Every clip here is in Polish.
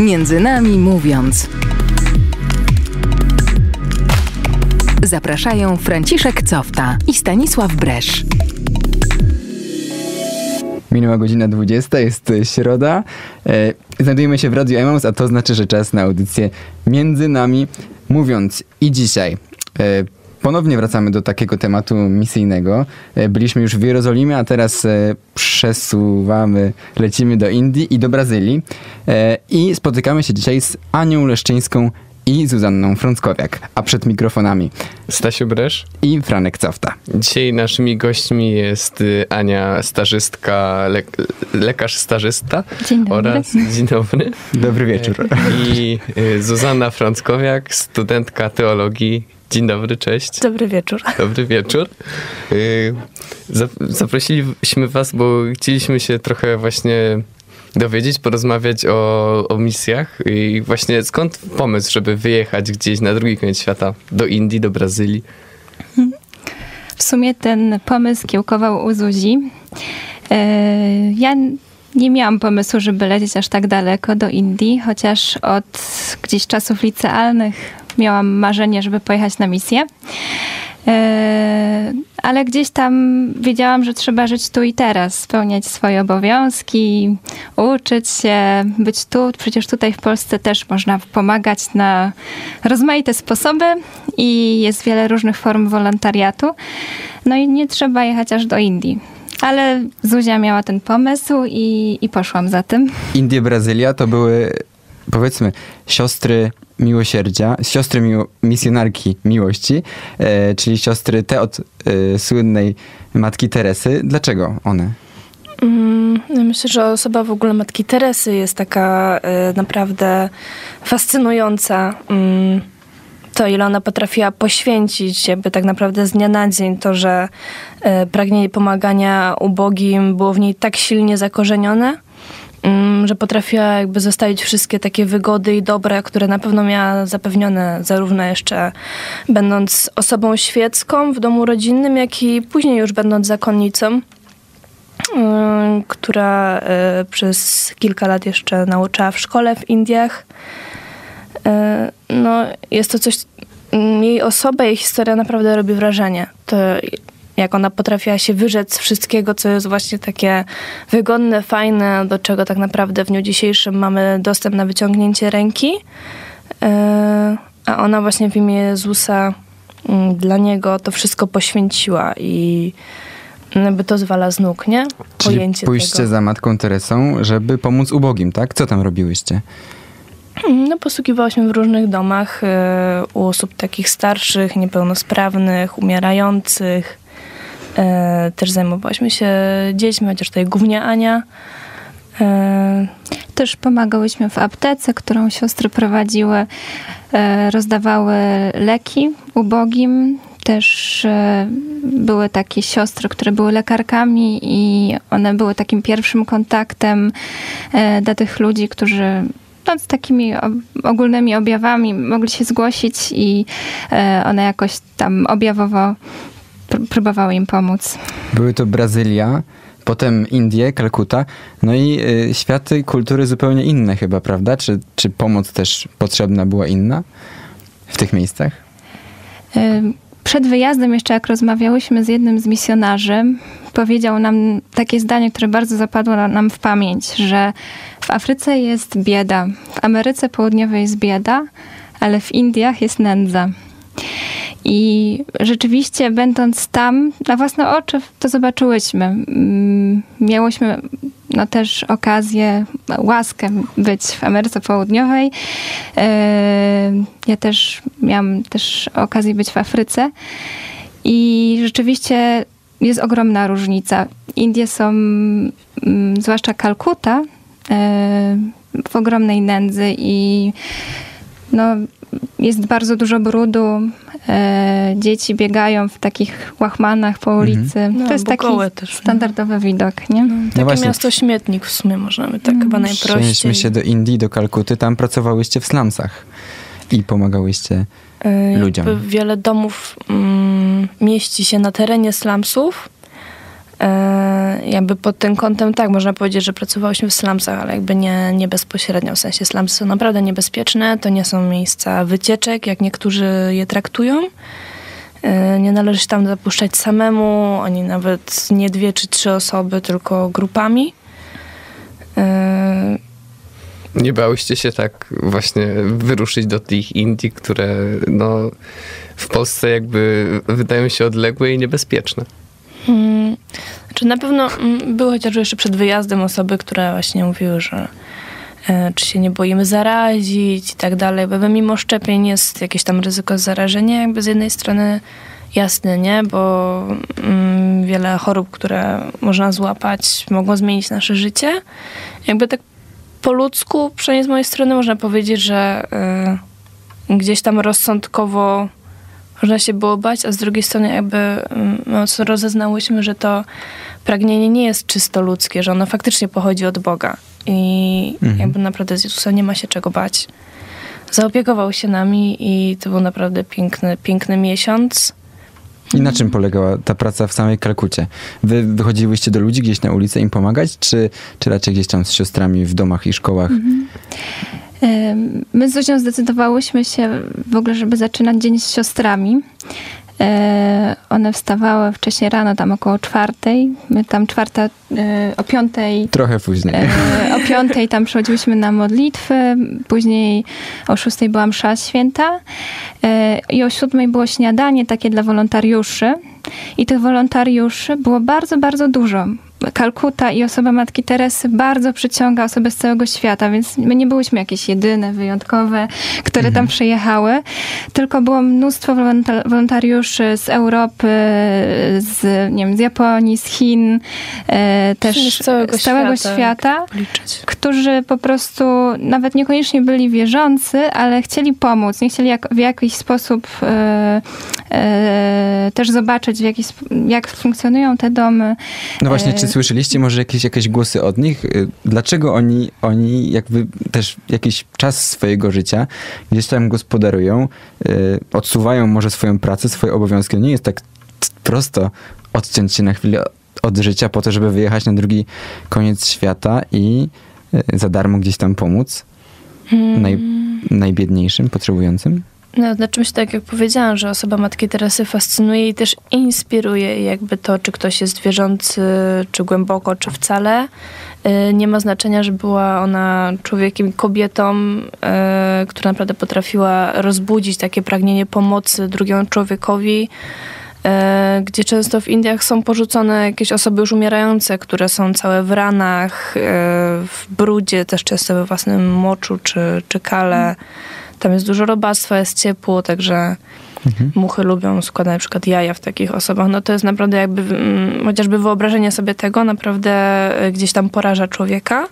Między nami mówiąc. Zapraszają Franciszek Cofta i Stanisław Bresz. Minęła godzina 20, jest środa. E, znajdujemy się w Radiu Emaus, a to znaczy, że czas na audycję między nami mówiąc. I dzisiaj e, ponownie wracamy do takiego tematu misyjnego. E, byliśmy już w Jerozolimie, a teraz e, przesuwamy, lecimy do Indii i do Brazylii. E, I spotykamy się dzisiaj z Anią Leszczyńską i Zuzanną Frąckowiak, a przed mikrofonami Stasiu Bresz. i Franek Cofta. Dzisiaj naszymi gośćmi jest y, Ania stażystka, le, lekarz stażysta Dzień dobry. oraz dzień dobry. Dobry wieczór. I y, Zuzanna Frąckowiak, studentka teologii. Dzień dobry, cześć. Dobry wieczór. Dobry wieczór. Y, zap- Zaprosiliśmy was, bo chcieliśmy się trochę właśnie dowiedzieć, porozmawiać o, o misjach i właśnie skąd pomysł, żeby wyjechać gdzieś na drugi koniec świata, do Indii, do Brazylii. W sumie ten pomysł kiełkował u Zuzi. E, Ja nie miałam pomysłu, żeby lecieć aż tak daleko do Indii, chociaż od gdzieś czasów licealnych miałam marzenie, żeby pojechać na misję. E, Ale gdzieś tam wiedziałam, że trzeba żyć tu i teraz, spełniać swoje obowiązki, uczyć się, być tu. Przecież tutaj w Polsce też można pomagać na rozmaite sposoby i jest wiele różnych form wolontariatu. No i nie trzeba jechać aż do Indii. Ale Zuzia miała ten pomysł i, i poszłam za tym. Indie, Brazylia to były, powiedzmy, siostry miłosierdzia, siostry miło, misjonarki miłości, e, czyli siostry te od e, słynnej matki Teresy. Dlaczego one? Mm, ja Myślę, że osoba w ogóle Matki Teresy jest taka y, naprawdę fascynująca. Mm, to, ile ona potrafiła poświęcić, jakby tak naprawdę z dnia na dzień, to, że y, pragnienie pomagania ubogim było w niej tak silnie zakorzenione, że potrafiła jakby zostawić wszystkie takie wygody i dobre, które na pewno miała zapewnione zarówno jeszcze będąc osobą świecką w domu rodzinnym, jak i później już będąc zakonnicą. Ym, która y, przez kilka lat jeszcze nauczała w szkole w Indiach. Y, No, jest to coś, mm, jej osoba, jej historia naprawdę robi wrażenie. To jak ona potrafiła się wyrzec z wszystkiego, co jest właśnie takie wygodne, fajne, do czego tak naprawdę w dniu dzisiejszym mamy dostęp na wyciągnięcie ręki. Y, A ona właśnie w imię Jezusa mm, dla niego to wszystko poświęciła i jakby to zwala z nóg, nie? Czyli Pojęcie pójście tego. za matką Teresą, żeby pomóc ubogim, tak? Co tam robiłyście? No, posługiwałyśmy w różnych domach e, u osób takich starszych, niepełnosprawnych, umierających. E, też zajmowałyśmy się dziećmi, chociaż tutaj głównie Ania. E, Też pomagałyśmy w aptece, którą siostry prowadziły. E, Rozdawały leki ubogim. Też e, były takie siostry, które były lekarkami i one były takim pierwszym kontaktem e, dla tych ludzi, którzy no, z takimi ogólnymi objawami mogli się zgłosić i e, one jakoś tam objawowo próbowały im pomóc. Były to Brazylia, potem Indie, Kalkuta, no i y, światy kultury zupełnie inne chyba, prawda? Czy, czy pomoc też potrzebna była inna w tych miejscach? Y, Przed wyjazdem, jeszcze jak rozmawiałyśmy z jednym z misjonarzy, powiedział nam takie zdanie, które bardzo zapadło na- nam w pamięć, że w Afryce jest bieda, w Ameryce Południowej jest bieda, ale w Indiach jest nędza. I rzeczywiście, będąc tam, na własne oczy to zobaczyłyśmy. Mm, Miałyśmy no, też okazję, łaskę być w Ameryce Południowej. E, Ja też miałam też okazję być w Afryce. I rzeczywiście jest ogromna różnica. Indie są, mm, zwłaszcza Kalkuta, e, w ogromnej nędzy i no, jest bardzo dużo brudu. E, dzieci biegają w takich łachmanach po ulicy. No, to jest taki też, nie? standardowy widok, nie? takie właśnie. miasto śmietnik w sumie możemy tak Mm. chyba Przenieśmy najprościej. się do Indii, do Kalkuty, tam pracowałyście w slumsach i pomagałyście E, ludziom. Wiele domów mm, mieści się na terenie slumsów. E, jakby pod tym kątem tak, można powiedzieć, że pracowałyśmy w slumsach, ale jakby nie, nie bezpośrednio, w sensie slumsy są naprawdę niebezpieczne, to nie są miejsca wycieczek, jak niektórzy je traktują. E, Nie należy się tam zapuszczać samemu, ani nawet nie dwie czy trzy osoby, tylko grupami. E, Nie bałyście się tak właśnie wyruszyć do tych Indii, które no, w Polsce jakby wydają się odległe i niebezpieczne. Mm, Znaczy na pewno mm, były chociażby jeszcze przed wyjazdem osoby, które właśnie mówiły, że e, czy się nie boimy zarazić i tak dalej, bo mimo szczepień jest jakieś tam ryzyko zarażenia, jakby z jednej strony jasne, nie, bo mm, wiele chorób, które można złapać, mogą zmienić nasze życie. Jakby tak po ludzku, przynajmniej z mojej strony można powiedzieć, że y, gdzieś tam rozsądkowo można się było bać, a z drugiej strony jakby mm, mocno rozeznałyśmy, że to pragnienie nie jest czysto ludzkie, że ono faktycznie pochodzi od Boga i Mhm. jakby naprawdę z Jezusa nie ma się czego bać. Zaopiekował się nami i to był naprawdę piękny, piękny miesiąc. I na czym polegała ta praca w samej Kalkucie? Wy wychodziłyście do ludzi gdzieś na ulicę im pomagać, czy, czy raczej gdzieś tam z siostrami w domach i szkołach? Ym, My z Zuzią zdecydowałyśmy się w ogóle, żeby zaczynać dzień z siostrami. E, One wstawały wcześniej rano, tam około czwartej. My tam czwarta, e, o piątej Trochę później. E, O piątej tam przychodziłyśmy na modlitwy, później o szóstej była msza święta i o siódmej było śniadanie takie dla wolontariuszy i tych wolontariuszy było bardzo, bardzo dużo. Kalkuta i osoba Matki Teresy bardzo przyciąga osoby z całego świata, więc my nie byłyśmy jakieś jedyne, wyjątkowe, które tam przyjechały, tylko było mnóstwo wolonta- wolontariuszy z Europy, z, nie wiem, z Japonii, z Chin, e, też Z całego z całego świata. świata którzy po prostu nawet niekoniecznie byli wierzący, ale chcieli pomóc, nie chcieli jak, w jakiś sposób e, e, też zobaczyć, w jaki, jak funkcjonują te domy. No właśnie, czy Słyszeliście może jakieś, jakieś głosy od nich? Y, Dlaczego oni, oni jakby też jakiś czas swojego życia gdzieś tam gospodarują, y, odsuwają może swoją pracę, swoje obowiązki? No nie jest tak prosto odciąć się na chwilę od życia po to, żeby wyjechać na drugi koniec świata i y, za darmo gdzieś tam pomóc naj, najbiedniejszym, potrzebującym? No, na czymś tak jak powiedziałam, że osoba Matki Teresy fascynuje i też inspiruje jakby to, czy ktoś jest wierzący, czy głęboko, czy wcale. Y, Nie ma znaczenia, że była ona człowiekiem, kobietą, y, która naprawdę potrafiła rozbudzić takie pragnienie pomocy drugiemu człowiekowi, y, gdzie często w Indiach są porzucone jakieś osoby już umierające, które są całe w ranach, w brudzie, też często we własnym moczu czy, czy kale. Tam jest dużo robactwa, jest ciepło, także muchy lubią składać na przykład jaja w takich osobach. No to jest naprawdę jakby, mm, chociażby wyobrażenie sobie tego naprawdę e, gdzieś tam poraża człowieka.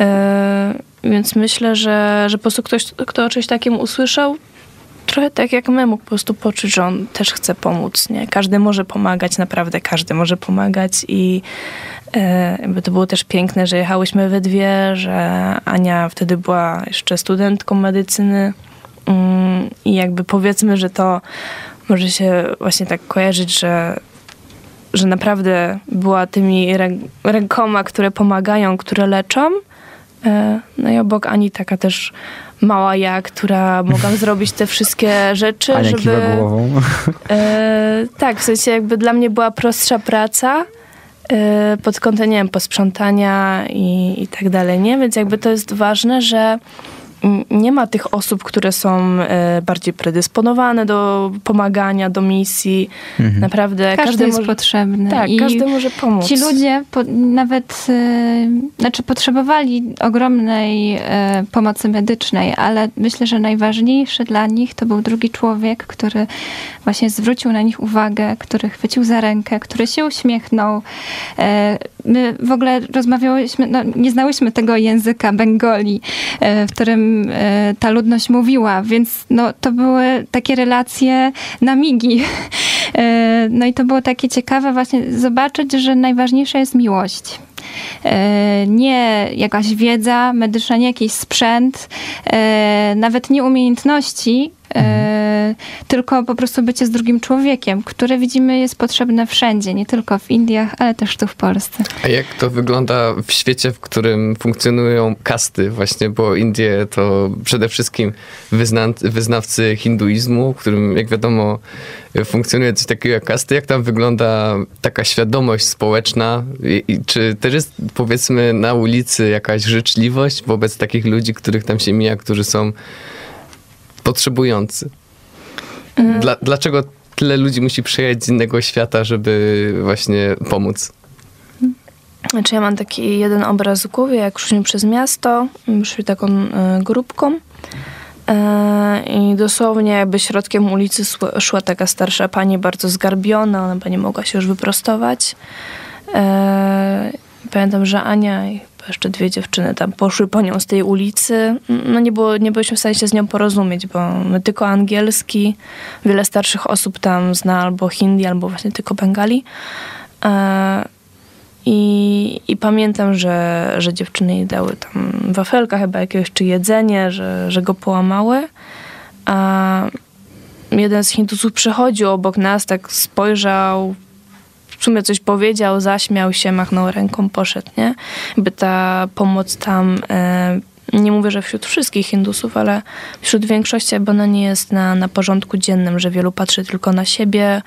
E, więc myślę, że, że po prostu ktoś, kto o czymś takim usłyszał, trochę tak jak my, mógł po prostu poczuć, że on też chce pomóc, nie? Każdy może pomagać, naprawdę każdy może pomagać i e, to było też piękne, że jechałyśmy we dwie, że Ania wtedy była jeszcze studentką medycyny mm, i jakby powiedzmy, że to może się właśnie tak kojarzyć, że że naprawdę była tymi rę- rękoma, które pomagają, które leczą. E, No i obok Ani taka też mała ja, która mogła zrobić te wszystkie rzeczy, Ania żeby... głową. E, tak, w sensie jakby dla mnie była prostsza praca e, pod kątem, nie wiem, posprzątania i, i tak dalej, nie? Więc jakby to jest ważne, że nie ma tych osób, które są e, bardziej predysponowane do pomagania, do misji. Mhm. Naprawdę Każdy, jest może, potrzebny. Tak, I każdy może pomóc. Ci ludzie po, nawet, e, znaczy potrzebowali ogromnej e, pomocy medycznej, ale myślę, że najważniejszy dla nich to był drugi człowiek, który właśnie zwrócił na nich uwagę, który chwycił za rękę, który się uśmiechnął. E, my w ogóle rozmawiałyśmy, no, nie znałyśmy tego języka Bengali, e, w którym e, ta ludność mówiła, więc no, to były takie relacje na migi. E, No i to było takie ciekawe właśnie zobaczyć, że najważniejsza jest miłość. E, Nie jakaś wiedza medyczna, nie jakiś sprzęt, nawet nie umiejętności, e, tylko po prostu bycie z drugim człowiekiem, które widzimy jest potrzebne wszędzie, nie tylko w Indiach, ale też tu w Polsce. A jak to wygląda w świecie, w którym funkcjonują kasty właśnie, bo Indie to przede wszystkim wyzna, wyznawcy hinduizmu, w którym jak wiadomo funkcjonuje coś takiego jak kasty. Jak tam wygląda taka świadomość społeczna? I, i czy też jest powiedzmy na ulicy jakaś życzliwość wobec takich ludzi, których tam się mija, którzy są potrzebujący? Dla, dlaczego tyle ludzi musi przyjechać z innego świata, żeby właśnie pomóc? Znaczy ja mam taki jeden obraz w głowie, jak szliśmy przez miasto, szli taką y, grupką y, i dosłownie jakby środkiem ulicy szła taka starsza pani, bardzo zgarbiona, ona pani mogła się już wyprostować. Y, pamiętam, że Ania i jeszcze dwie dziewczyny tam poszły po nią z tej ulicy. No nie, było, nie byliśmy w stanie się z nią porozumieć, bo my tylko angielski, wiele starszych osób tam zna albo hindi, albo właśnie tylko bengali. I, I pamiętam, że, że dziewczyny jej dały tam wafelka chyba jakiegoś, czy jedzenie, że, że go połamały. A jeden z Hindusów przechodził obok nas, tak spojrzał, w sumie coś powiedział, zaśmiał się, machnął ręką, poszedł, nie? By ta pomoc tam, e, nie mówię, że wśród wszystkich Hindusów, ale wśród większości, bo ona nie jest na, na porządku dziennym, że wielu patrzy tylko na siebie,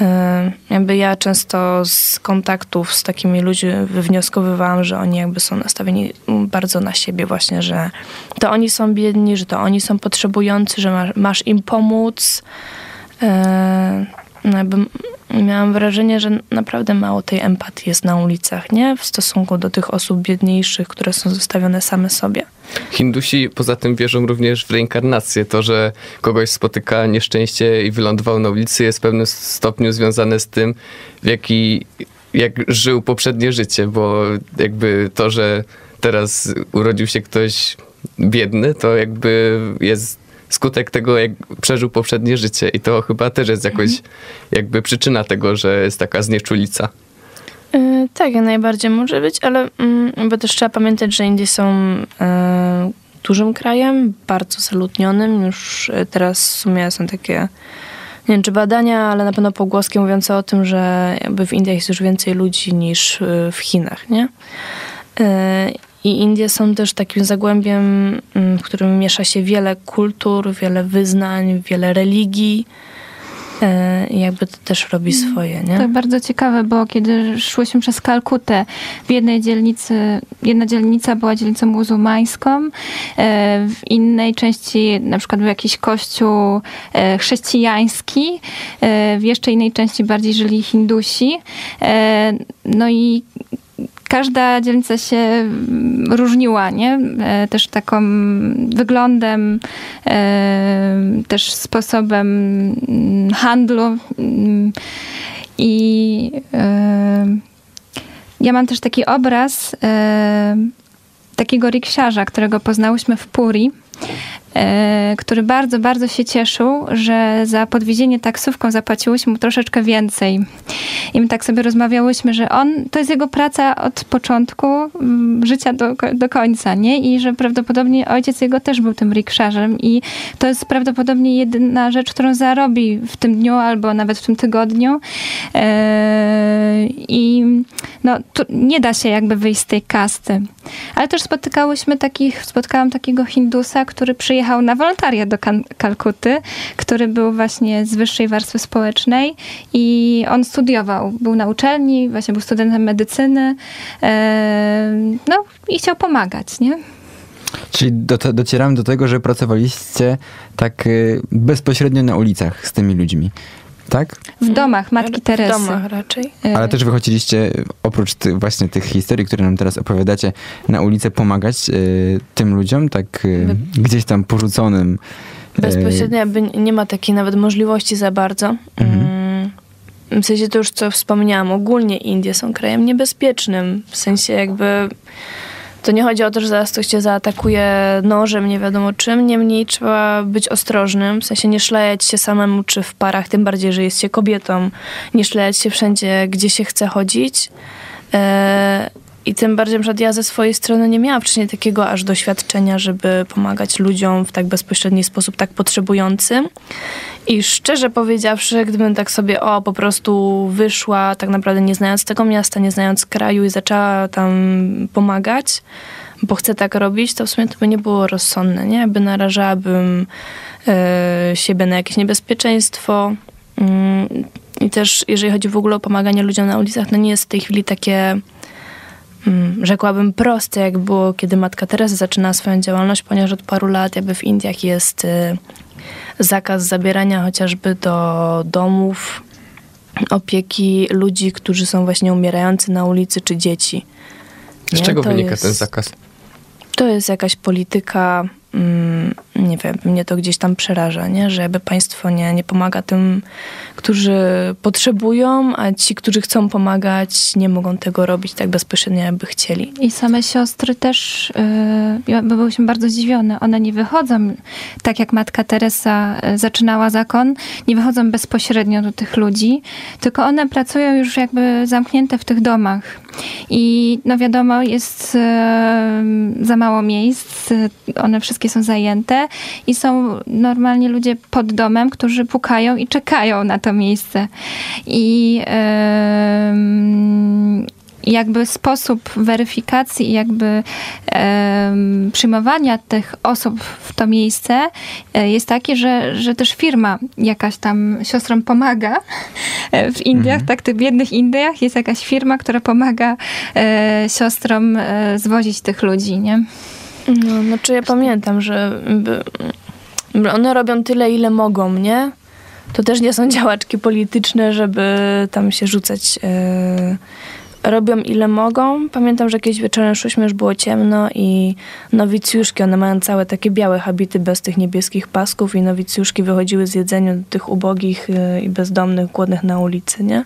E, jakby ja często z kontaktów z takimi ludźmi wywnioskowywałam, że oni jakby są nastawieni bardzo na siebie właśnie, że to oni są biedni, że to oni są potrzebujący, że masz, masz im pomóc. E, no jakby miałam wrażenie, że naprawdę mało tej empatii jest na ulicach, nie? W stosunku do tych osób biedniejszych, które są zostawione same sobie. Hindusi poza tym wierzą również w reinkarnację. To, że kogoś spotyka nieszczęście i wylądował na ulicy jest w pewnym stopniu związane z tym, w jaki, jak żył poprzednie życie, bo jakby to, że teraz urodził się ktoś biedny, to jakby jest skutek tego, jak przeżył poprzednie życie. I to chyba też jest jakoś mhm. jakby przyczyna tego, że jest taka znieczulica. Yy, tak, jak najbardziej może być, ale yy, bo też trzeba pamiętać, że Indie są yy, dużym krajem, bardzo zaludnionym. Już e, teraz w sumie są takie nie wiem, czy badania, ale na pewno pogłoski mówiące o tym, że jakby w Indiach jest już więcej ludzi niż w Chinach, nie? I Indie są też takim zagłębiem, mm, w którym miesza się wiele kultur, wiele wyznań, wiele religii. E, I jakby to też robi mm, swoje, nie? To bardzo ciekawe, bo kiedy szłyśmy przez Kalkutę, w jednej dzielnicy, jedna dzielnica była dzielnicą muzułmańską, e, w innej części na przykład był jakiś kościół e, chrześcijański, w jeszcze innej części bardziej żyli Hindusi. No i każda dzielnica się mm, różniła, nie? E, też taką wyglądem, e, też sposobem mm, handlu. Mm, I e, ja mam też taki obraz takiego riksiarza, którego poznałyśmy w Puri. E, który bardzo, bardzo się cieszył, że za podwiezienie taksówką zapłaciłyśmy mu troszeczkę więcej. I my tak sobie rozmawiałyśmy, że on, to jest jego praca od początku mm, życia do, do końca, nie? I że prawdopodobnie ojciec jego też był tym rikszarzem i to jest prawdopodobnie jedyna rzecz, którą zarobi w tym dniu albo nawet w tym tygodniu. E, I no, nie da się jakby wyjść z tej kasty. Ale też spotykałyśmy takich, spotkałam takiego Hindusa, który przyjechał pojechał na wolontariat do Kalkuty, który był właśnie z wyższej warstwy społecznej i on studiował. Był na uczelni, właśnie był studentem medycyny, no i chciał pomagać, nie? Czyli do, docieram do tego, że pracowaliście tak y, bezpośrednio na ulicach z tymi ludźmi tak? W domach Matki Teresy. W domach raczej. E, Ale też wychodziliście, oprócz ty, właśnie tych historii, które nam teraz opowiadacie, na ulicę pomagać y, tym ludziom, tak y, gdzieś tam porzuconym. Bezpośrednio jakby nie ma takiej nawet możliwości za bardzo. Mhm. Mm, w sensie to już co wspomniałam, ogólnie Indie są krajem niebezpiecznym. W sensie jakby to nie chodzi o to, że zaraz ktoś cię zaatakuje nożem, nie wiadomo czym, niemniej trzeba być ostrożnym, w sensie nie szlejać się samemu czy w parach, tym bardziej, że jest się kobietą, nie szlejać się wszędzie, gdzie się chce chodzić. I tym bardziej, że ja ze swojej strony nie miałam wcześniej takiego aż doświadczenia, żeby pomagać ludziom w tak bezpośredni sposób, tak potrzebującym. I szczerze powiedziawszy, gdybym tak sobie, o, po prostu wyszła, tak naprawdę nie znając tego miasta, nie znając kraju i zaczęła tam pomagać, bo chcę tak robić, to w sumie to by nie było rozsądne, nie? By narażałabym e, siebie na jakieś niebezpieczeństwo. Mm, I też, jeżeli chodzi w ogóle o pomaganie ludziom na ulicach, no nie jest w tej chwili takie rzekłabym proste, jak było, kiedy Matka Teresa zaczynała swoją działalność, ponieważ od paru lat jakby w Indiach jest y, zakaz zabierania chociażby do domów opieki ludzi, którzy są właśnie umierający na ulicy, czy dzieci. Z Nie, czego to wynika jest- ten zakaz? To jest jakaś polityka, mm, nie wiem, mnie to gdzieś tam przeraża, nie? że jakby państwo nie, nie pomaga tym, którzy potrzebują, a ci, którzy chcą pomagać, nie mogą tego robić tak bezpośrednio, jakby chcieli. I same siostry też, yy, byłyśmy bardzo zdziwione. One nie wychodzą, tak jak matka Teresa y, zaczynała zakon, nie wychodzą bezpośrednio do tych ludzi, tylko one pracują już jakby zamknięte w tych domach. I no wiadomo, jest yy, za mało miejsc, y, one wszystkie są zajęte i są normalnie ludzie pod domem, którzy pukają i czekają na to miejsce. I ym, jakby sposób weryfikacji i jakby em, przyjmowania tych osób w to miejsce e, jest taki, że, że też firma jakaś tam siostrom pomaga. E, W Indiach, tak, tych biednych Indiach jest jakaś firma, która pomaga e, siostrom zwozić tych ludzi, nie? No, znaczy ja pamiętam, że by one robią tyle, ile mogą, nie? To też nie są działaczki polityczne, żeby tam się rzucać. e, robią ile mogą. Pamiętam, że kiedyś wieczorem szłyśmy, już było ciemno i nowicjuszki, one mają całe takie białe habity bez tych niebieskich pasków i nowicjuszki wychodziły z jedzenia do tych ubogich e, i bezdomnych, głodnych na ulicy, nie?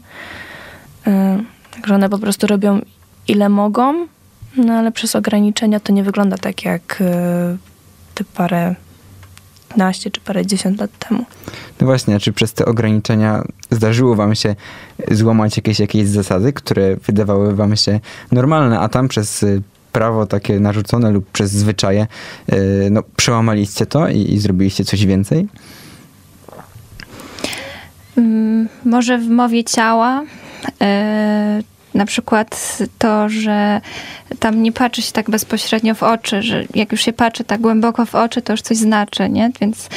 E, Także one po prostu robią ile mogą, no ale przez ograniczenia to nie wygląda tak jak e, te parę naście czy parę dziesiąt lat temu. No właśnie, czy przez te ograniczenia zdarzyło wam się złamać jakieś, jakieś zasady, które wydawały wam się normalne, a tam przez y, prawo takie narzucone lub przez zwyczaje, y, no przełamaliście to i, i zrobiliście coś więcej? Mm, Może w mowie ciała. e, Na przykład to, że tam nie patrzy się tak bezpośrednio w oczy, że jak już się patrzy tak głęboko w oczy, to już coś znaczy, nie? Więc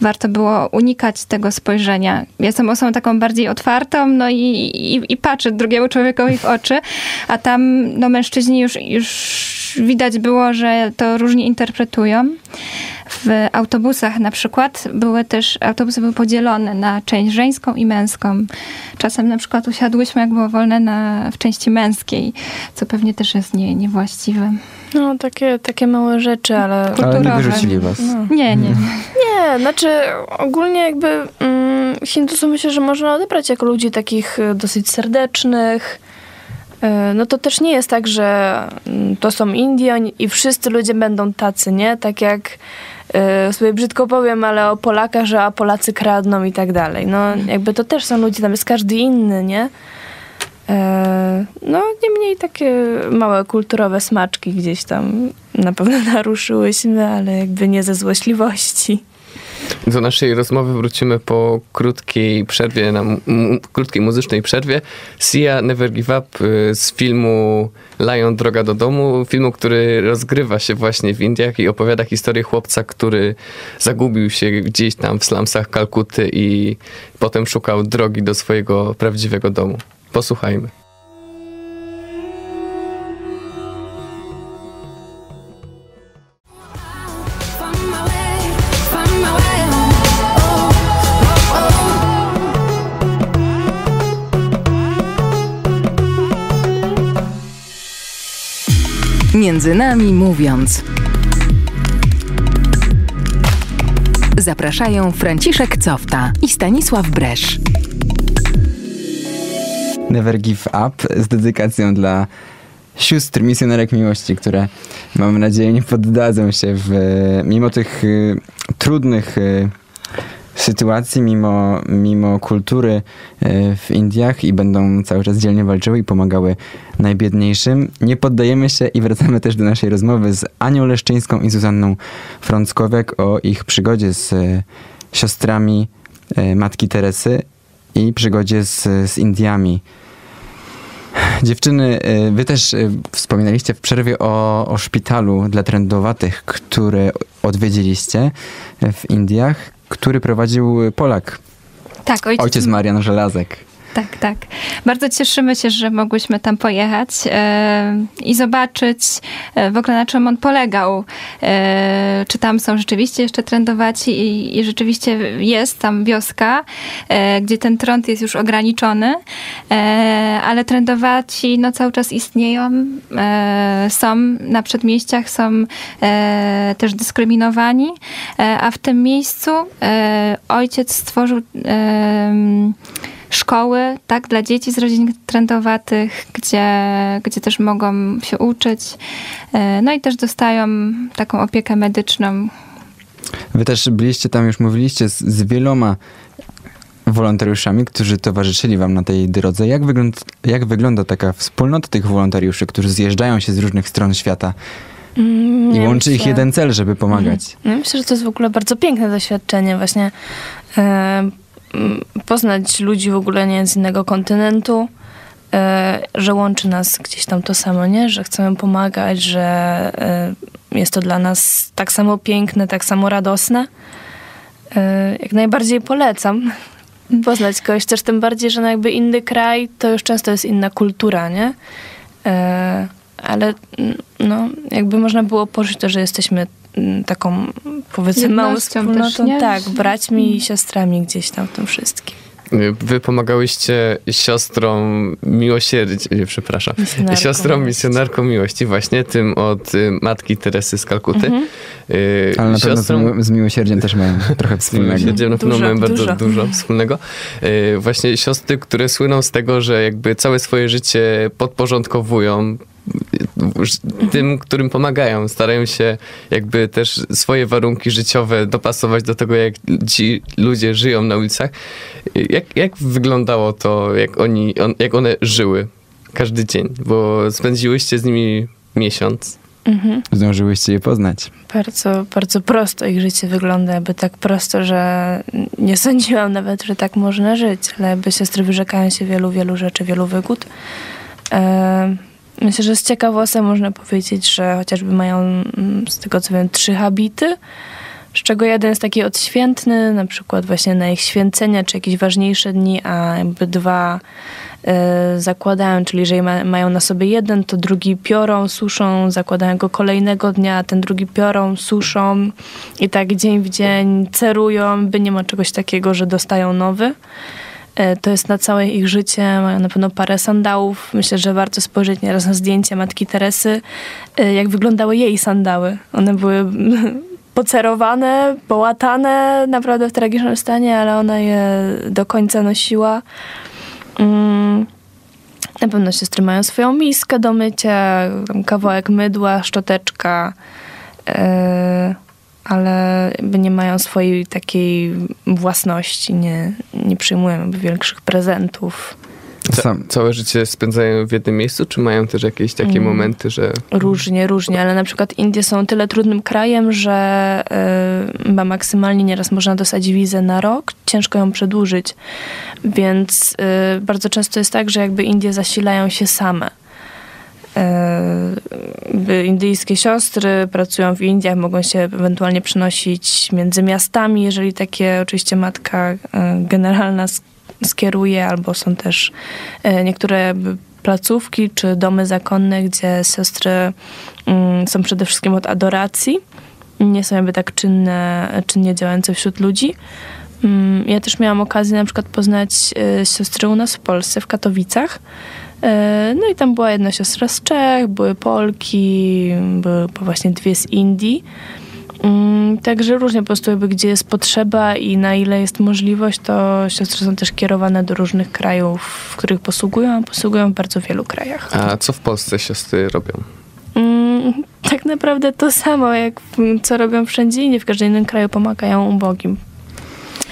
warto było unikać tego spojrzenia. Jestem osobą taką bardziej otwartą, no i, i, i patrzę drugiemu człowiekowi w oczy, a tam no, mężczyźni już, już widać było, że to różnie interpretują. W autobusach na przykład były też, autobusy były podzielone na część żeńską i męską. Czasem na przykład usiadłyśmy, jak było wolne, na, w części męskiej, co pewnie też jest nie, niewłaściwe. No, takie, takie małe rzeczy, ale... Ale nie Kulturowe. wyrzucili was. No. Nie, nie. Nie, znaczy ogólnie jakby mm, Hindusów myślę, że można odebrać jako ludzi takich y, dosyć serdecznych. Y, No to też nie jest tak, że mm, to są Indie oni- i wszyscy ludzie będą tacy, nie? Tak jak y, sobie brzydko powiem, ale o Polakach, że a Polacy kradną i tak dalej. No jakby to też są ludzie, tam jest każdy inny, nie? E, No, niemniej takie małe kulturowe smaczki gdzieś tam na pewno naruszyłyśmy, ale jakby nie ze złośliwości. Do naszej rozmowy wrócimy po krótkiej przerwie, na krótkiej muzycznej przerwie. Sia Never Give Up y, z filmu Lion Droga do domu, filmu, który rozgrywa się właśnie w Indiach i opowiada historię chłopca, który zagubił się gdzieś tam w slumsach Kalkuty i potem szukał drogi do swojego prawdziwego domu. Posłuchajmy. Między nami mówiąc. Zapraszają Franciszek Cofta i Stanisław Bresz. Never Give Up z dedykacją dla sióstr misjonerek miłości, które mam nadzieję nie poddadzą się w, mimo tych y, trudnych y, sytuacji, mimo, mimo kultury e, w Indiach i będą cały czas dzielnie walczyły i pomagały najbiedniejszym. Nie poddajemy się i wracamy też do naszej rozmowy z Anią Leszczyńską i Zuzanną Frąckowiak o ich przygodzie z e, siostrami e, Matki Teresy i przygodzie z, z Indiami. Dziewczyny, wy też wspominaliście w przerwie o, o szpitalu dla trędowatych, który odwiedziliście w Indiach, który prowadził Polak, Tak, ojciec, ojciec Marian Żelazek. Tak, tak. Bardzo cieszymy się, że mogłyśmy tam pojechać e, i zobaczyć e, w ogóle na czym on polegał. E, czy tam są rzeczywiście jeszcze trędowaci i, i rzeczywiście jest tam wioska, gdzie ten trąd jest już ograniczony, ale trędowaci no, cały czas istnieją, są na przedmieściach, są też dyskryminowani, a w tym miejscu ojciec stworzył szkoły, tak, dla dzieci z rodzin trendowatych, gdzie, gdzie też mogą się uczyć. E, No i też dostają taką opiekę medyczną. Wy też byliście tam, już mówiliście, z, z wieloma wolontariuszami, którzy towarzyszyli wam na tej drodze. Jak, wygląd, jak wygląda taka wspólnota tych wolontariuszy, którzy zjeżdżają się z różnych stron świata Mm, i łączy ich myślę- jeden cel, żeby pomagać? No, myślę, że to jest w ogóle bardzo piękne doświadczenie, właśnie m, poznać ludzi w ogóle nie z innego kontynentu, e, że łączy nas gdzieś tam to samo, nie? Że chcemy pomagać, że e, jest to dla nas tak samo piękne, tak samo radosne. E, jak najbardziej polecam poznać kogoś, też tym bardziej, że no jakby inny kraj to już często jest inna kultura, nie? Ale mm, no, jakby można było poczuć to, że jesteśmy mm, taką, powiedzmy, małą wspólnotą. też, tak, braćmi i siostrami gdzieś tam w tym wszystkim. Y, Wy pomagałyście siostrom miłosierdzia, nie, przepraszam, Misjonarkom siostrom miłości. misjonarkom miłości, właśnie tym od y, matki Teresy z Kalkuty. Mhm. Y, Ale na pewno z, siostrom- miło- z miłosierdziem też mają trochę z wspólnego. miłosierdziem na pewno Dużo, mają bardzo dużo. dużo, wspólnego. Y, Właśnie siostry, które słyną z tego, że jakby całe swoje życie podporządkowują y, tym, którym pomagają. Starają się jakby też swoje warunki życiowe dopasować do tego, jak ci ludzie żyją na ulicach. Jak, jak wyglądało to, jak, oni, on, jak one żyły każdy dzień? Bo spędziłyście z nimi miesiąc. Mhm. Zdążyłyście je poznać. Bardzo, bardzo prosto ich życie wygląda, jakby tak prosto, że nie sądziłam nawet, że tak można żyć, ale jakby siostry wyrzekają się wielu, wielu rzeczy, wielu wygód. E, myślę, że z ciekawostek można powiedzieć, że chociażby mają, mm, z tego co wiem, trzy habity, z czego jeden jest taki odświętny, na przykład właśnie na ich święcenia, czy jakieś ważniejsze dni, a jakby dwa e, zakładają, czyli jeżeli ma, mają na sobie jeden, to drugi piorą, suszą, zakładają go kolejnego dnia, a ten drugi piorą, suszą i tak dzień w dzień cerują, by nie ma czegoś takiego, że dostają nowy. E, To jest na całe ich życie, mają na pewno parę sandałów. Myślę, że warto spojrzeć nieraz na zdjęcie matki Teresy, e, jak wyglądały jej sandały. One były pocerowane, połatane, naprawdę w tragicznym stanie, ale ona je do końca nosiła. Mm, Na pewno siostry mają swoją miskę do mycia, kawałek mydła, szczoteczka, e, ale jakby nie mają swojej takiej własności, nie, nie przyjmują jakby większych prezentów. Ca- Sam- całe życie spędzają w jednym miejscu, czy mają też jakieś takie Mm. momenty, że Różnie, różnie, ale na przykład Indie są tyle trudnym krajem, że y, chyba maksymalnie nieraz można dostać wizę na rok, ciężko ją przedłużyć, więc y, bardzo często jest tak, że jakby Indie zasilają się same. Y, indyjskie siostry pracują w Indiach, mogą się ewentualnie przenosić między miastami, jeżeli takie oczywiście matka y, generalna sk- skieruje, albo są też y, niektóre placówki czy domy zakonne, gdzie siostry mm, są przede wszystkim od adoracji. Nie są jakby tak czynne, czynnie działające wśród ludzi. Mm, Ja też miałam okazję na przykład poznać siostry u nas w Polsce, w Katowicach. Y, No i tam była jedna siostra z Czech, były Polki, były właśnie dwie z Indii. Mm, Także różnie po prostu jakby gdzie jest potrzeba i na ile jest możliwość, to siostry są też kierowane do różnych krajów, w których posługują, a posługują w bardzo wielu krajach. a co w Polsce siostry robią? Mm, tak naprawdę to samo, jak co robią wszędzie indziej, w każdym innym kraju pomagają ubogim.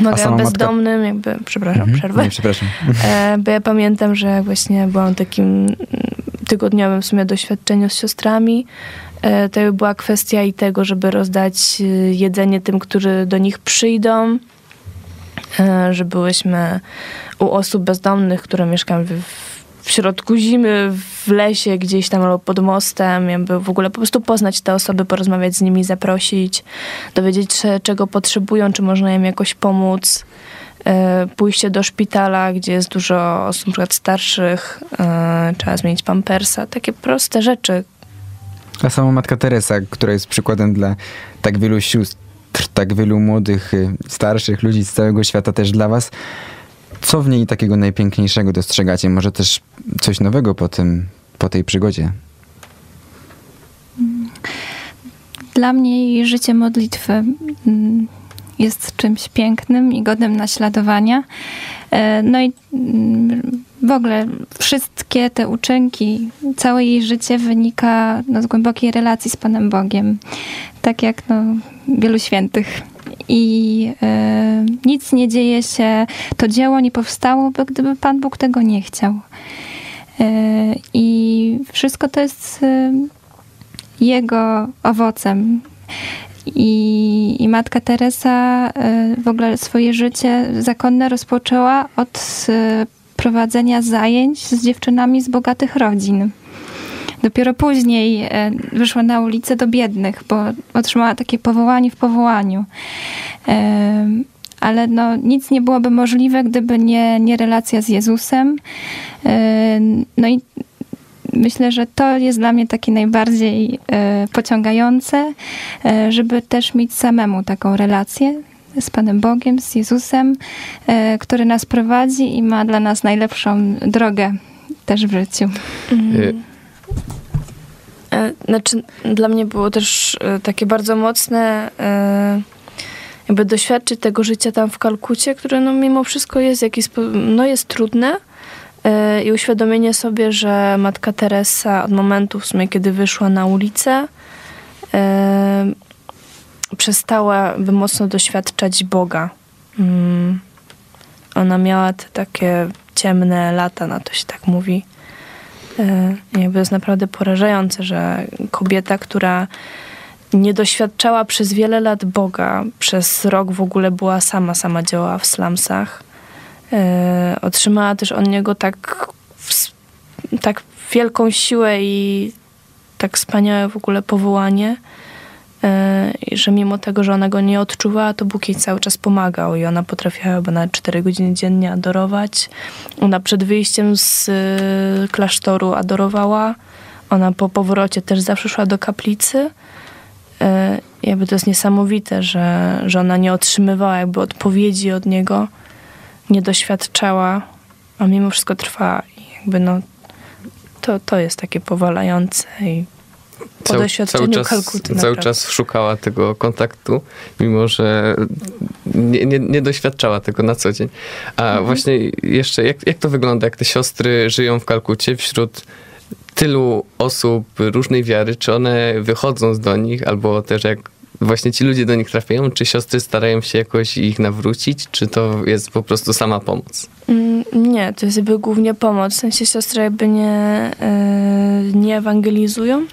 Mogę matka- bezdomnym, jakby, przepraszam, Mhm. przerwę. Nie, przepraszam. E, bo ja pamiętam, że właśnie byłam takim tygodniowym w sumie doświadczeniu z siostrami. E, to była kwestia i tego, żeby rozdać e, jedzenie tym, którzy do nich przyjdą. E, że byłyśmy u osób bezdomnych, które mieszkają w, w środku zimy, w lesie gdzieś tam albo pod mostem, jakby w ogóle po prostu poznać te osoby, porozmawiać z nimi, zaprosić, dowiedzieć się, czego potrzebują, czy można im jakoś pomóc e, pójście do szpitala, gdzie jest dużo osób przykład starszych, e, trzeba zmienić pampersa, takie proste rzeczy. A sama matka Teresa, która jest przykładem dla tak wielu sióstr, tak wielu młodych, y, starszych ludzi z całego świata też dla was. Co w niej takiego najpiękniejszego dostrzegacie? Może też coś nowego po tym, po tej przygodzie? Dla mnie jej życie modlitwy mm, jest czymś pięknym i godnym naśladowania. E, No i mm, w ogóle wszystkie te uczynki, całe jej życie wynika no, z głębokiej relacji z Panem Bogiem. Tak jak no, wielu świętych. I e, nic nie dzieje się, to dzieło nie powstałoby, gdyby Pan Bóg tego nie chciał. E, I wszystko to jest e, jego owocem. I, I matka Teresa w ogóle swoje życie zakonne rozpoczęła od prowadzenia zajęć z dziewczynami z bogatych rodzin. Dopiero później e, wyszła na ulicę do biednych, bo otrzymała takie powołanie w powołaniu. E, Ale no, nic nie byłoby możliwe, gdyby nie, nie relacja z Jezusem. E, No i myślę, że to jest dla mnie takie najbardziej pociągające, żeby też mieć samemu taką relację z Panem Bogiem, z Jezusem, który nas prowadzi i ma dla nas najlepszą drogę też w życiu. E, Znaczy, dla mnie było też e, takie bardzo mocne, e, jakby doświadczyć tego życia tam w Kalkucie, które no mimo wszystko jest jakiś, no jest trudne e, i uświadomienie sobie, że matka Teresa od momentu w sumie, kiedy wyszła na ulicę, e, przestała by mocno doświadczać Boga. Mm. Ona miała te takie ciemne lata, na to się tak mówi. E, Jakby jest naprawdę porażające, że kobieta, która nie doświadczała przez wiele lat Boga, przez rok w ogóle była sama, sama działała w slumsach, e, otrzymała też od niego tak, tak wielką siłę i tak wspaniałe w ogóle powołanie, że mimo tego, że ona go nie odczuwała, to Bóg jej cały czas pomagał i ona potrafiła chyba na 4 godziny dziennie adorować. Ona przed wyjściem z y, klasztoru adorowała. Ona po powrocie też zawsze szła do kaplicy. Y, jakby to jest niesamowite, że, że ona nie otrzymywała jakby odpowiedzi od niego, nie doświadczała, a mimo wszystko trwała. I jakby no, to, to jest takie powalające i po Cały, doświadczeniu cały, czas, Kalkuty cały naprawdę. czas szukała tego kontaktu, mimo że nie, nie, nie doświadczała tego na co dzień. A Mhm. właśnie jeszcze, jak, jak to wygląda, jak te siostry żyją w Kalkucie wśród tylu osób różnej wiary? Czy one wychodzą z do nich, albo też jak właśnie ci ludzie do nich trafiają? Czy siostry starają się jakoś ich nawrócić, czy to jest po prostu sama pomoc? Mm, Nie, to jest jakby głównie pomoc. W sensie siostry jakby nie, e, nie ewangelizują.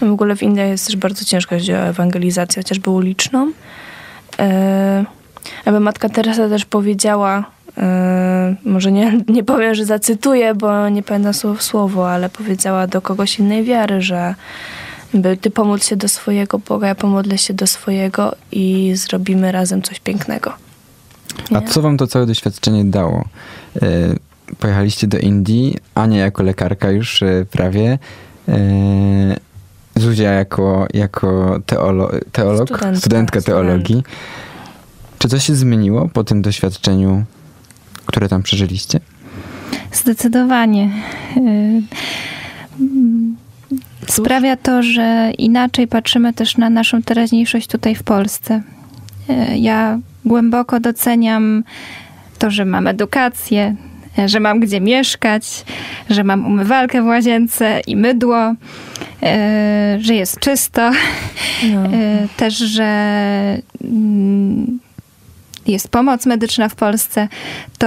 W ogóle w Indiach jest też bardzo ciężko, jeśli chodzi o ewangelizację, chociażby uliczną. E, Jakby matka Teresa też powiedziała, e, może nie, nie powiem, że zacytuję, bo nie pamiętam słowo w słowo, ale powiedziała do kogoś innej wiary, że by ty pomódl się do swojego Boga, ja pomodlę się do swojego i zrobimy razem coś pięknego. A Nie? co wam to całe doświadczenie dało? E, Pojechaliście do Indii, Ania jako lekarka już e, prawie, Zuzia jako, jako teolo, teolog, Studentka, studentka teologii. Czy coś się zmieniło po tym doświadczeniu, które tam przeżyliście? Zdecydowanie. Y, Sprawia to, że inaczej patrzymy też na naszą teraźniejszość tutaj w Polsce. Y, Ja głęboko doceniam to, że mam edukację, że mam gdzie mieszkać, że mam umywalkę w łazience i mydło, y, że jest czysto. No. Y, Też, że mm, jest pomoc medyczna w Polsce, to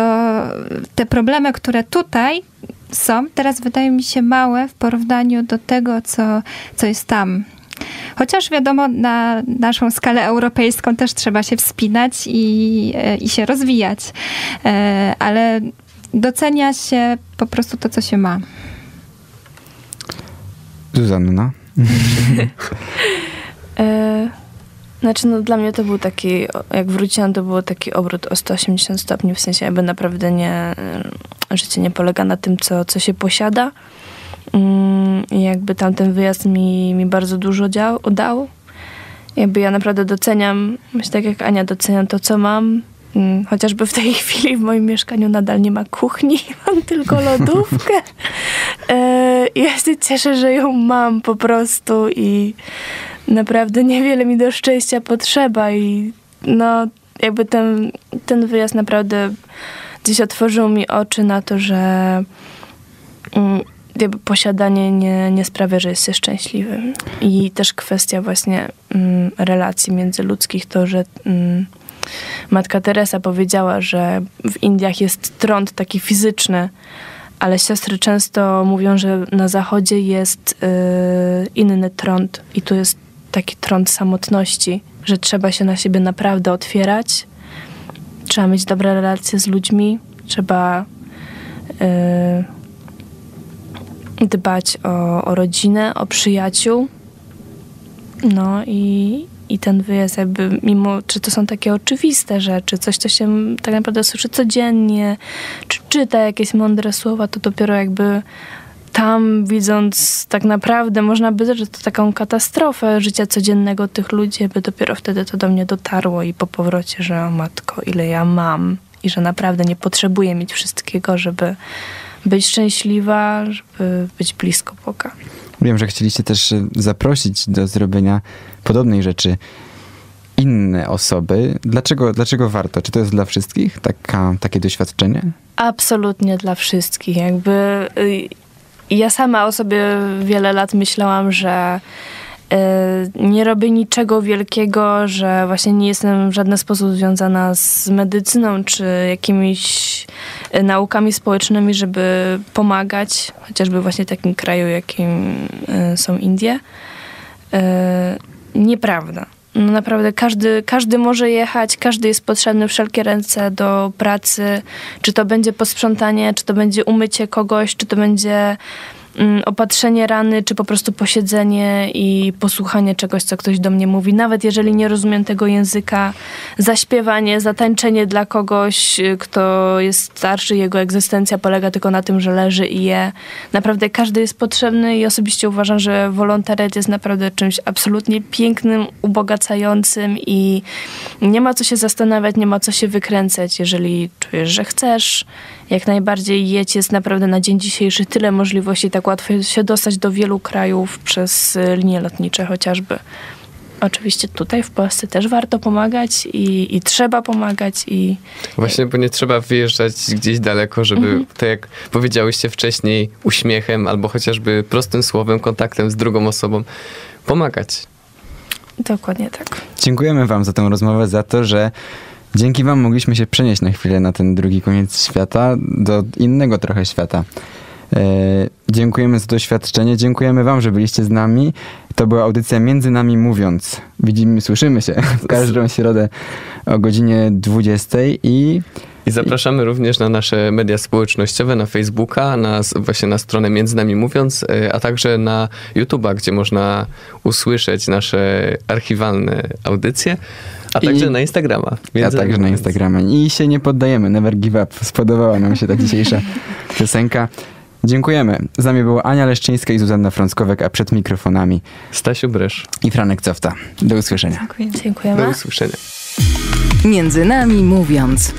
te problemy, które tutaj są, teraz wydają mi się małe w porównaniu do tego, co, co jest tam. Chociaż wiadomo, na naszą skalę europejską też trzeba się wspinać i, e, i się rozwijać, E, ale docenia się po prostu to, co się ma. Zuzanna. E, Znaczy, no dla mnie to był taki, jak wróciłam, to było taki obrót o 180 stopni, w sensie jakby naprawdę nie, e, życie nie polega na tym, co, co się posiada. Mm, I jakby tamten wyjazd mi, mi bardzo dużo dział, dał. Jakby ja naprawdę doceniam, myślę tak jak Ania, doceniam to, co mam. Mm, Chociażby w tej chwili w moim mieszkaniu nadal nie ma kuchni, mam tylko lodówkę. E, ja się cieszę, że ją mam po prostu i naprawdę niewiele mi do szczęścia potrzeba i no jakby ten, ten wyjazd naprawdę gdzieś otworzył mi oczy na to, że mm, jakby posiadanie nie, nie sprawia, że jest się szczęśliwym. I też kwestia właśnie mm, relacji międzyludzkich, to, że matka Teresa powiedziała, że w Indiach jest trąd taki fizyczny, ale siostry często mówią, że na zachodzie jest y, inny trąd i tu jest taki trąd samotności, że trzeba się na siebie naprawdę otwierać, trzeba mieć dobre relacje z ludźmi, trzeba y, dbać o, o rodzinę, o przyjaciół. No i, i ten wyjazd jakby, mimo, czy to są takie oczywiste rzeczy, coś, co się tak naprawdę słyszy codziennie, czy czyta jakieś mądre słowa, to dopiero jakby tam widząc tak naprawdę, można by że to taką katastrofę życia codziennego tych ludzi, jakby dopiero wtedy to do mnie dotarło i po powrocie, że o matko, ile ja mam i że naprawdę nie potrzebuję mieć wszystkiego, żeby być szczęśliwa, żeby być blisko Boga. Wiem, że chcieliście też e, zaprosić do zrobienia podobnej rzeczy inne osoby. Dlaczego, dlaczego warto? Czy to jest dla wszystkich taka, takie doświadczenie? Absolutnie dla wszystkich. Jakby y, ja sama o sobie wiele lat myślałam, że y, nie robię niczego wielkiego, że właśnie nie jestem w żaden sposób związana z medycyną czy jakimiś y, naukami społecznymi, żeby pomagać, chociażby właśnie takim kraju, jakim y, są Indie. Y, Nieprawda. No naprawdę każdy, każdy może jechać, każdy jest potrzebny wszelkie ręce do pracy. Czy to będzie posprzątanie, czy to będzie umycie kogoś, czy to będzie opatrzenie rany, czy po prostu posiedzenie i posłuchanie czegoś, co ktoś do mnie mówi. Nawet jeżeli nie rozumiem tego języka, zaśpiewanie, zatańczenie dla kogoś, y, kto jest starszy, jego egzystencja polega tylko na tym, że leży i je. Naprawdę każdy jest potrzebny i osobiście uważam, że wolontariat jest naprawdę czymś absolutnie pięknym, ubogacającym i nie ma co się zastanawiać, nie ma co się wykręcać. Jeżeli czujesz, że chcesz, jak najbardziej jedź. Jest naprawdę na dzień dzisiejszy tyle możliwości, tak łatwo się dostać do wielu krajów przez y, linie lotnicze chociażby. Oczywiście tutaj w Polsce też warto pomagać i, i trzeba pomagać i Właśnie, bo nie trzeba wyjeżdżać gdzieś daleko, żeby, tak jak powiedziałyście wcześniej, uśmiechem albo chociażby prostym słowem, kontaktem z drugą osobą pomagać. dokładnie tak. Dziękujemy Wam za tę rozmowę, za to, że dzięki Wam mogliśmy się przenieść na chwilę na ten drugi koniec świata, do innego trochę świata. E, dziękujemy za doświadczenie, dziękujemy Wam, że byliście z nami. To była audycja Między Nami Mówiąc. Widzimy, słyszymy się w każdą środę o godzinie 20 i I zapraszamy również na nasze media społecznościowe, na Facebooka, na, właśnie na stronę Między Nami Mówiąc, y, a także na YouTube'a, gdzie można usłyszeć nasze archiwalne audycje, a I- także na Instagrama. ja także na. Instagramie. I się nie poddajemy, never give up. Spodobała nam się ta dzisiejsza piosenka. Dziękujemy. Z nami była Ania Leszczyńska i Zuzanna Frąckowek, a przed mikrofonami Stasiu Bresz. i Franek Cofta. Do usłyszenia. Dziękujemy. Do usłyszenia. Między nami mówiąc.